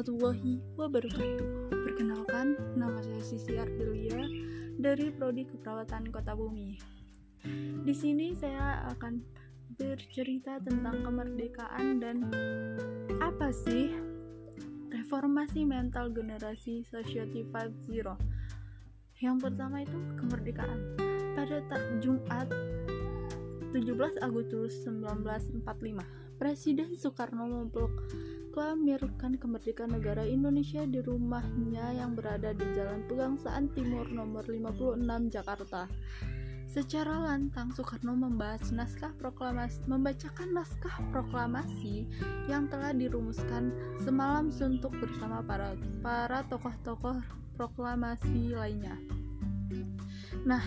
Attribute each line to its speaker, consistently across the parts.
Speaker 1: warahmatullahi wabarakatuh. Perkenalkan, nama saya Sisi Ardelia dari Prodi Keperawatan Kota Bumi. Di sini saya akan bercerita tentang kemerdekaan dan apa sih reformasi mental generasi Society 5.0. Yang pertama itu kemerdekaan. Pada Jumat 17 Agustus 1945, Presiden Soekarno memproklamirkan kemerdekaan negara Indonesia di rumahnya yang berada di Jalan Pegangsaan Timur nomor 56 Jakarta. Secara lantang Soekarno membahas naskah proklamasi, membacakan naskah proklamasi yang telah dirumuskan semalam suntuk bersama para para tokoh-tokoh proklamasi lainnya. Nah,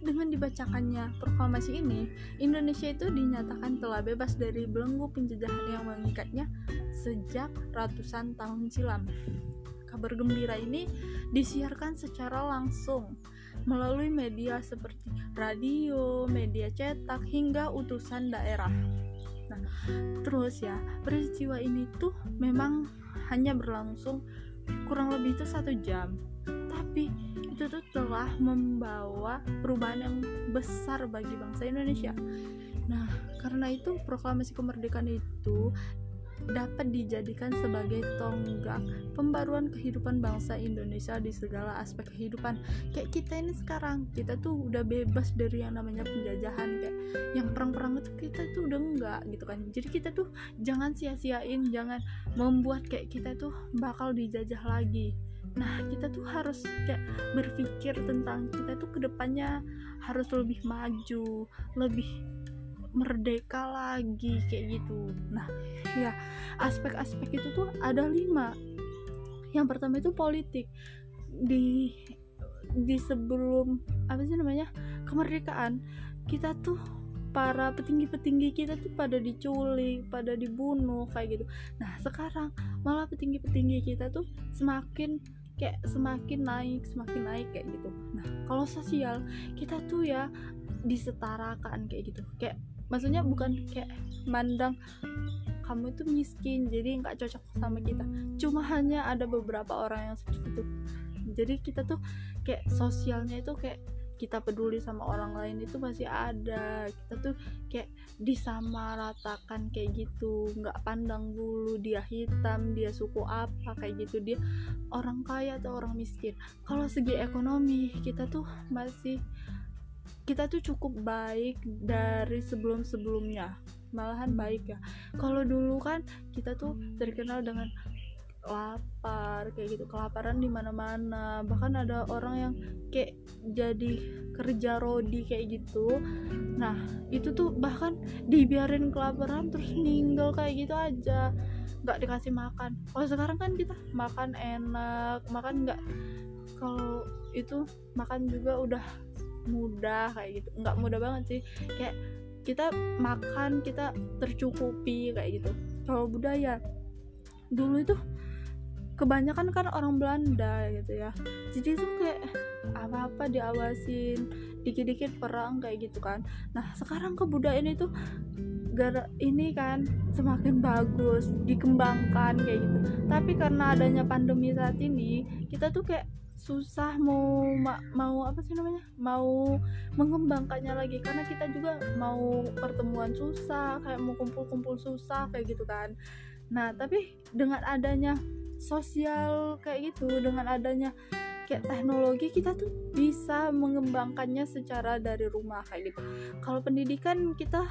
Speaker 1: dengan dibacakannya proklamasi ini, Indonesia itu dinyatakan telah bebas dari belenggu penjajahan yang mengikatnya sejak ratusan tahun silam. Kabar gembira ini disiarkan secara langsung melalui media seperti radio, media cetak, hingga utusan daerah. Nah, terus ya, peristiwa ini tuh memang hanya berlangsung kurang lebih itu satu jam. Tapi itu tuh telah membawa perubahan yang besar bagi bangsa Indonesia. Nah, karena itu proklamasi kemerdekaan itu dapat dijadikan sebagai tonggak pembaruan kehidupan bangsa Indonesia di segala aspek kehidupan. Kayak kita ini sekarang, kita tuh udah bebas dari yang namanya penjajahan kayak yang perang-perang itu kita tuh udah enggak gitu kan. Jadi kita tuh jangan sia-siain, jangan membuat kayak kita tuh bakal dijajah lagi nah kita tuh harus kayak berpikir tentang kita tuh ke depannya harus lebih maju lebih merdeka lagi kayak gitu. Nah ya aspek-aspek itu tuh ada lima. Yang pertama itu politik. Di di sebelum apa sih namanya kemerdekaan kita tuh para petinggi-petinggi kita tuh pada diculik, pada dibunuh kayak gitu. Nah, sekarang malah petinggi-petinggi kita tuh semakin kayak semakin naik semakin naik kayak gitu. Nah kalau sosial kita tuh ya disetarakan kayak gitu. Kayak maksudnya bukan kayak mandang kamu itu miskin jadi nggak cocok sama kita. Cuma hanya ada beberapa orang yang seperti itu. Jadi kita tuh kayak sosialnya itu kayak kita peduli sama orang lain itu masih ada. Kita tuh kayak disamaratakan kayak gitu. Nggak pandang bulu dia hitam dia suku apa kayak gitu. Dia orang kaya atau orang miskin. Kalau segi ekonomi kita tuh masih kita tuh cukup baik dari sebelum-sebelumnya. Malahan baik ya. Kalau dulu kan kita tuh terkenal dengan lapar kayak gitu. Kelaparan di mana-mana. Bahkan ada orang yang kayak jadi kerja rodi kayak gitu. Nah itu tuh bahkan dibiarin kelaparan terus meninggal kayak gitu aja. Nggak dikasih makan. Kalau sekarang kan kita makan enak makan nggak. Kalau itu makan juga udah mudah kayak gitu. Nggak mudah banget sih. Kayak kita makan kita tercukupi kayak gitu. Kalau budaya dulu itu kebanyakan kan orang Belanda gitu ya. Jadi tuh kayak apa-apa diawasin dikit-dikit perang kayak gitu kan. Nah sekarang kebudayaan itu gara ini kan semakin bagus dikembangkan kayak gitu. Tapi karena adanya pandemi saat ini kita tuh kayak susah mau ma mau apa sih namanya? Mau mengembangkannya lagi. Karena kita juga mau pertemuan susah kayak mau kumpul-kumpul susah kayak gitu kan. Nah tapi dengan adanya sosial kayak gitu dengan adanya kayak teknologi kita tuh bisa mengembangkannya secara dari rumah kayak gitu. Kalau pendidikan kita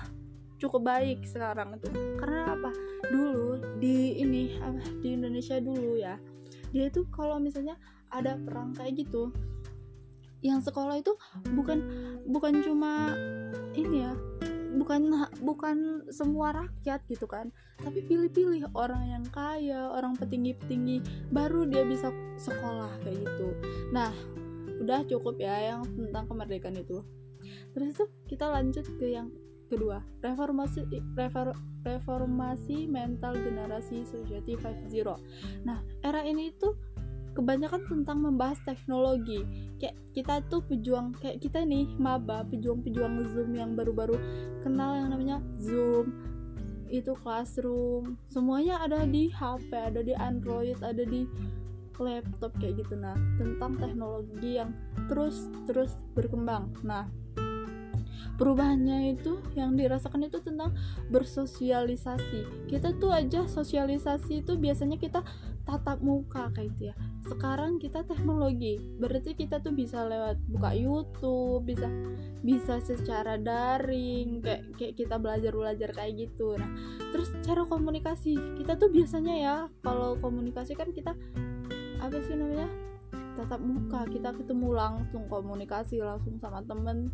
Speaker 1: cukup baik sekarang itu karena apa? Dulu di ini di Indonesia dulu ya dia itu kalau misalnya ada perang kayak gitu yang sekolah itu bukan bukan cuma ini ya bukan bukan semua rakyat gitu kan tapi pilih-pilih orang yang kaya orang petinggi-petinggi baru dia bisa sekolah kayak gitu. Nah udah cukup ya yang tentang kemerdekaan itu. Terus itu kita lanjut ke yang kedua reformasi refor, reformasi mental generasi society 5.0 nah era ini tuh kebanyakan tentang membahas teknologi. Kayak kita tuh pejuang kayak kita nih maba pejuang-pejuang zoom yang baru-baru kenal yang namanya zoom itu classroom. Semuanya ada di HP ada di Android ada di laptop kayak gitu. Nah tentang teknologi yang terus terus berkembang. Nah perubahannya itu yang dirasakan itu tentang bersosialisasi. Kita tuh aja sosialisasi itu biasanya kita tatap muka kayak gitu ya. Sekarang kita teknologi berarti kita tuh bisa lewat buka YouTube bisa bisa secara daring kayak kayak kita belajar belajar kayak gitu. Nah terus cara komunikasi kita tuh biasanya ya kalau komunikasi kan kita apa sih namanya tatap muka kita ketemu langsung komunikasi langsung sama temen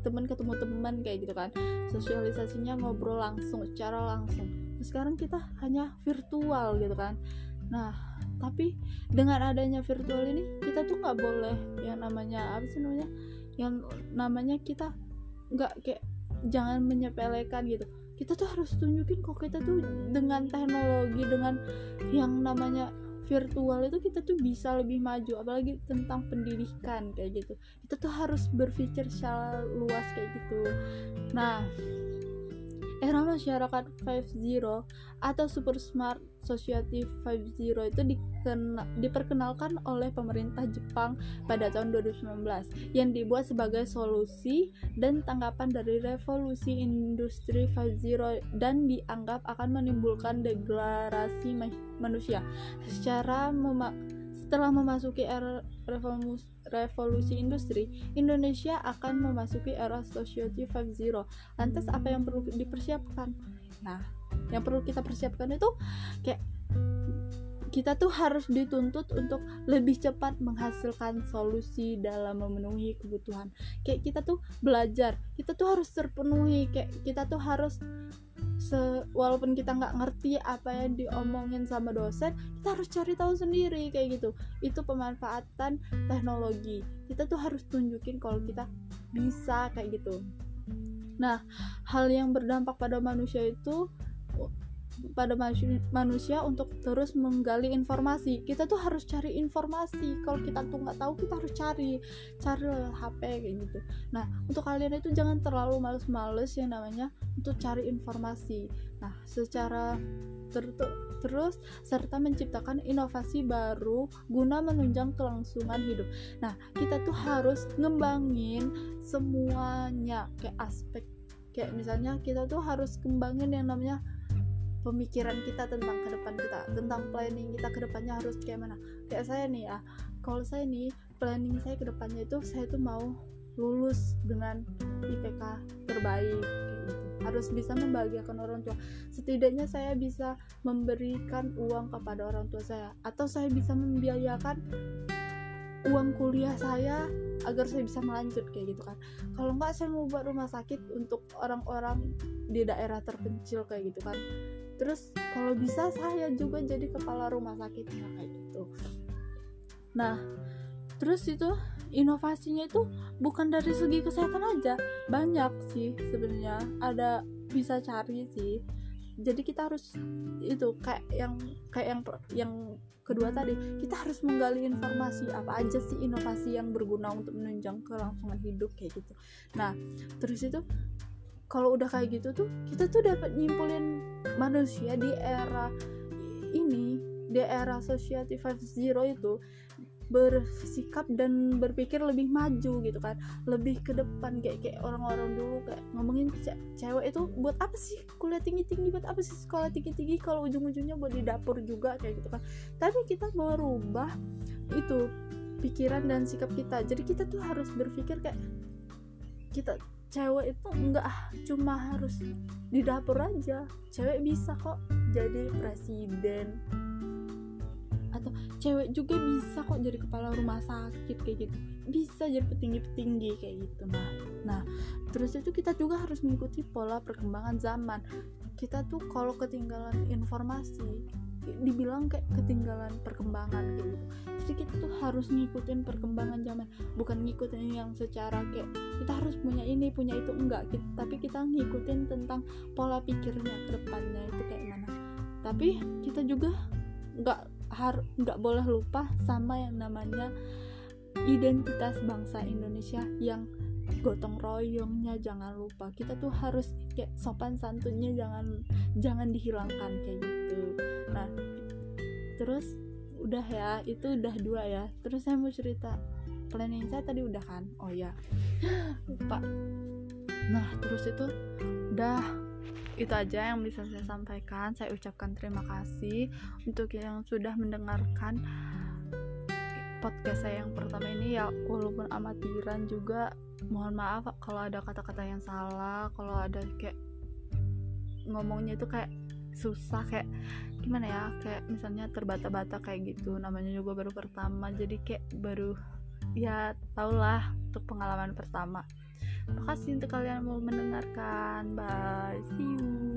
Speaker 1: temen ketemu teman kayak gitu kan. Sosialisasinya ngobrol langsung secara langsung. Sekarang kita hanya virtual gitu kan. Nah tapi dengan adanya virtual ini kita tuh nggak boleh yang namanya apa sih namanya yang namanya kita nggak kayak jangan menyepelekan gitu. Kita tuh harus tunjukin kok kita tuh dengan teknologi dengan yang namanya virtual itu kita tuh bisa lebih maju apalagi tentang pendidikan kayak gitu. Kita tuh harus berpikir secara luas kayak gitu. Nah era masyarakat 5.0 atau super smart society 5.0 itu dikena, diperkenalkan oleh pemerintah Jepang pada tahun 2019 yang dibuat sebagai solusi dan tanggapan dari revolusi industri 5.0 dan dianggap akan menimbulkan degradasi manusia. Secara setelah memasuki era revolusi, revolusi industri, Indonesia akan memasuki era Society 5.0. Lantas apa yang perlu dipersiapkan? Nah, yang perlu kita persiapkan itu kayak kita tuh harus dituntut untuk lebih cepat menghasilkan solusi dalam memenuhi kebutuhan. Kayak kita tuh belajar, kita tuh harus terpenuhi, kayak kita tuh harus se walaupun kita nggak ngerti apa yang diomongin sama dosen kita harus cari tahu sendiri kayak gitu. Itu pemanfaatan teknologi. Kita tuh harus tunjukin kalau kita bisa kayak gitu. Nah hal yang berdampak pada manusia itu pada manusia untuk terus menggali informasi. Kita tuh harus cari informasi. Kalau kita tuh nggak tahu kita harus cari cari HP kayak gitu. Nah untuk kalian itu jangan terlalu males-males yang namanya untuk cari informasi. Nah secara ter terus serta menciptakan inovasi baru guna menunjang kelangsungan hidup. Nah kita tuh harus ngembangin semuanya kayak aspek kayak misalnya kita tuh harus kembangin yang namanya pemikiran kita tentang ke depan kita tentang planning kita ke depannya harus kayak mana. Kayak saya nih ya kalau saya nih planning saya ke depannya itu saya tuh mau lulus dengan IPK terbaik gitu. harus bisa membahagiakan orang tua. Setidaknya saya bisa memberikan uang kepada orang tua saya atau saya bisa membiayakan uang kuliah saya agar saya bisa melanjut kayak gitu kan. Kalau nggak saya mau buat rumah sakit untuk orang-orang di daerah terpencil kayak gitu kan terus kalau bisa saya juga jadi kepala rumah sakitnya kayak gitu. Nah terus itu inovasinya itu bukan dari segi kesehatan aja banyak sih sebenarnya. Ada bisa cari sih. Jadi kita harus itu kayak yang kayak yang yang kedua tadi kita harus menggali informasi apa aja sih inovasi yang berguna untuk menunjang kelangsungan hidup kayak gitu. Nah terus itu kalau udah kayak gitu tuh kita tuh dapat nyimpulin manusia di era ini di era society 5.0 itu bersikap dan berpikir lebih maju gitu kan. Lebih ke depan kayak kayak orang-orang dulu kayak ngomongin ce cewek itu buat apa sih kuliah tinggi tinggi buat apa sih sekolah tinggi tinggi kalau ujung-ujungnya buat di dapur juga kayak gitu kan. Tapi kita merubah itu pikiran dan sikap kita. Jadi kita tuh harus berpikir kayak kita cewek itu enggak cuma harus di dapur aja. Cewek bisa kok jadi presiden. Atau cewek juga bisa kok jadi kepala rumah sakit kayak gitu. Bisa jadi petinggi-petinggi kayak gitu nah nah terus itu kita juga harus mengikuti pola perkembangan zaman. Kita tuh kalau ketinggalan informasi dibilang kayak ketinggalan perkembangan kayak gitu. Jadi kita tuh harus ngikutin perkembangan zaman. Bukan ngikutin yang secara kayak kita harus punya ini punya itu enggak. Kita, tapi kita ngikutin tentang pola pikirnya ke depannya itu kayak mana tapi kita juga nggak har nggak boleh lupa sama yang namanya identitas bangsa Indonesia yang gotong royongnya jangan lupa. Kita tuh harus kayak sopan santunnya jangan jangan dihilangkan kayak gitu nah terus udah ya itu udah dua ya. Terus saya mau cerita planning saya tadi udah kan? Oh ya lupa. Nah terus itu udah itu aja yang bisa saya sampaikan. Saya ucapkan terima kasih untuk yang sudah mendengarkan podcast saya yang pertama ini. Ya walaupun amatiran juga mohon maaf kalau ada kata-kata yang salah kalau ada kayak ngomongnya itu kayak susah kayak gimana ya kayak misalnya terbata-bata kayak gitu namanya juga baru pertama jadi kayak baru ya taulah untuk pengalaman pertama Terima kasih untuk kalian mau mendengarkan. Bye. See you.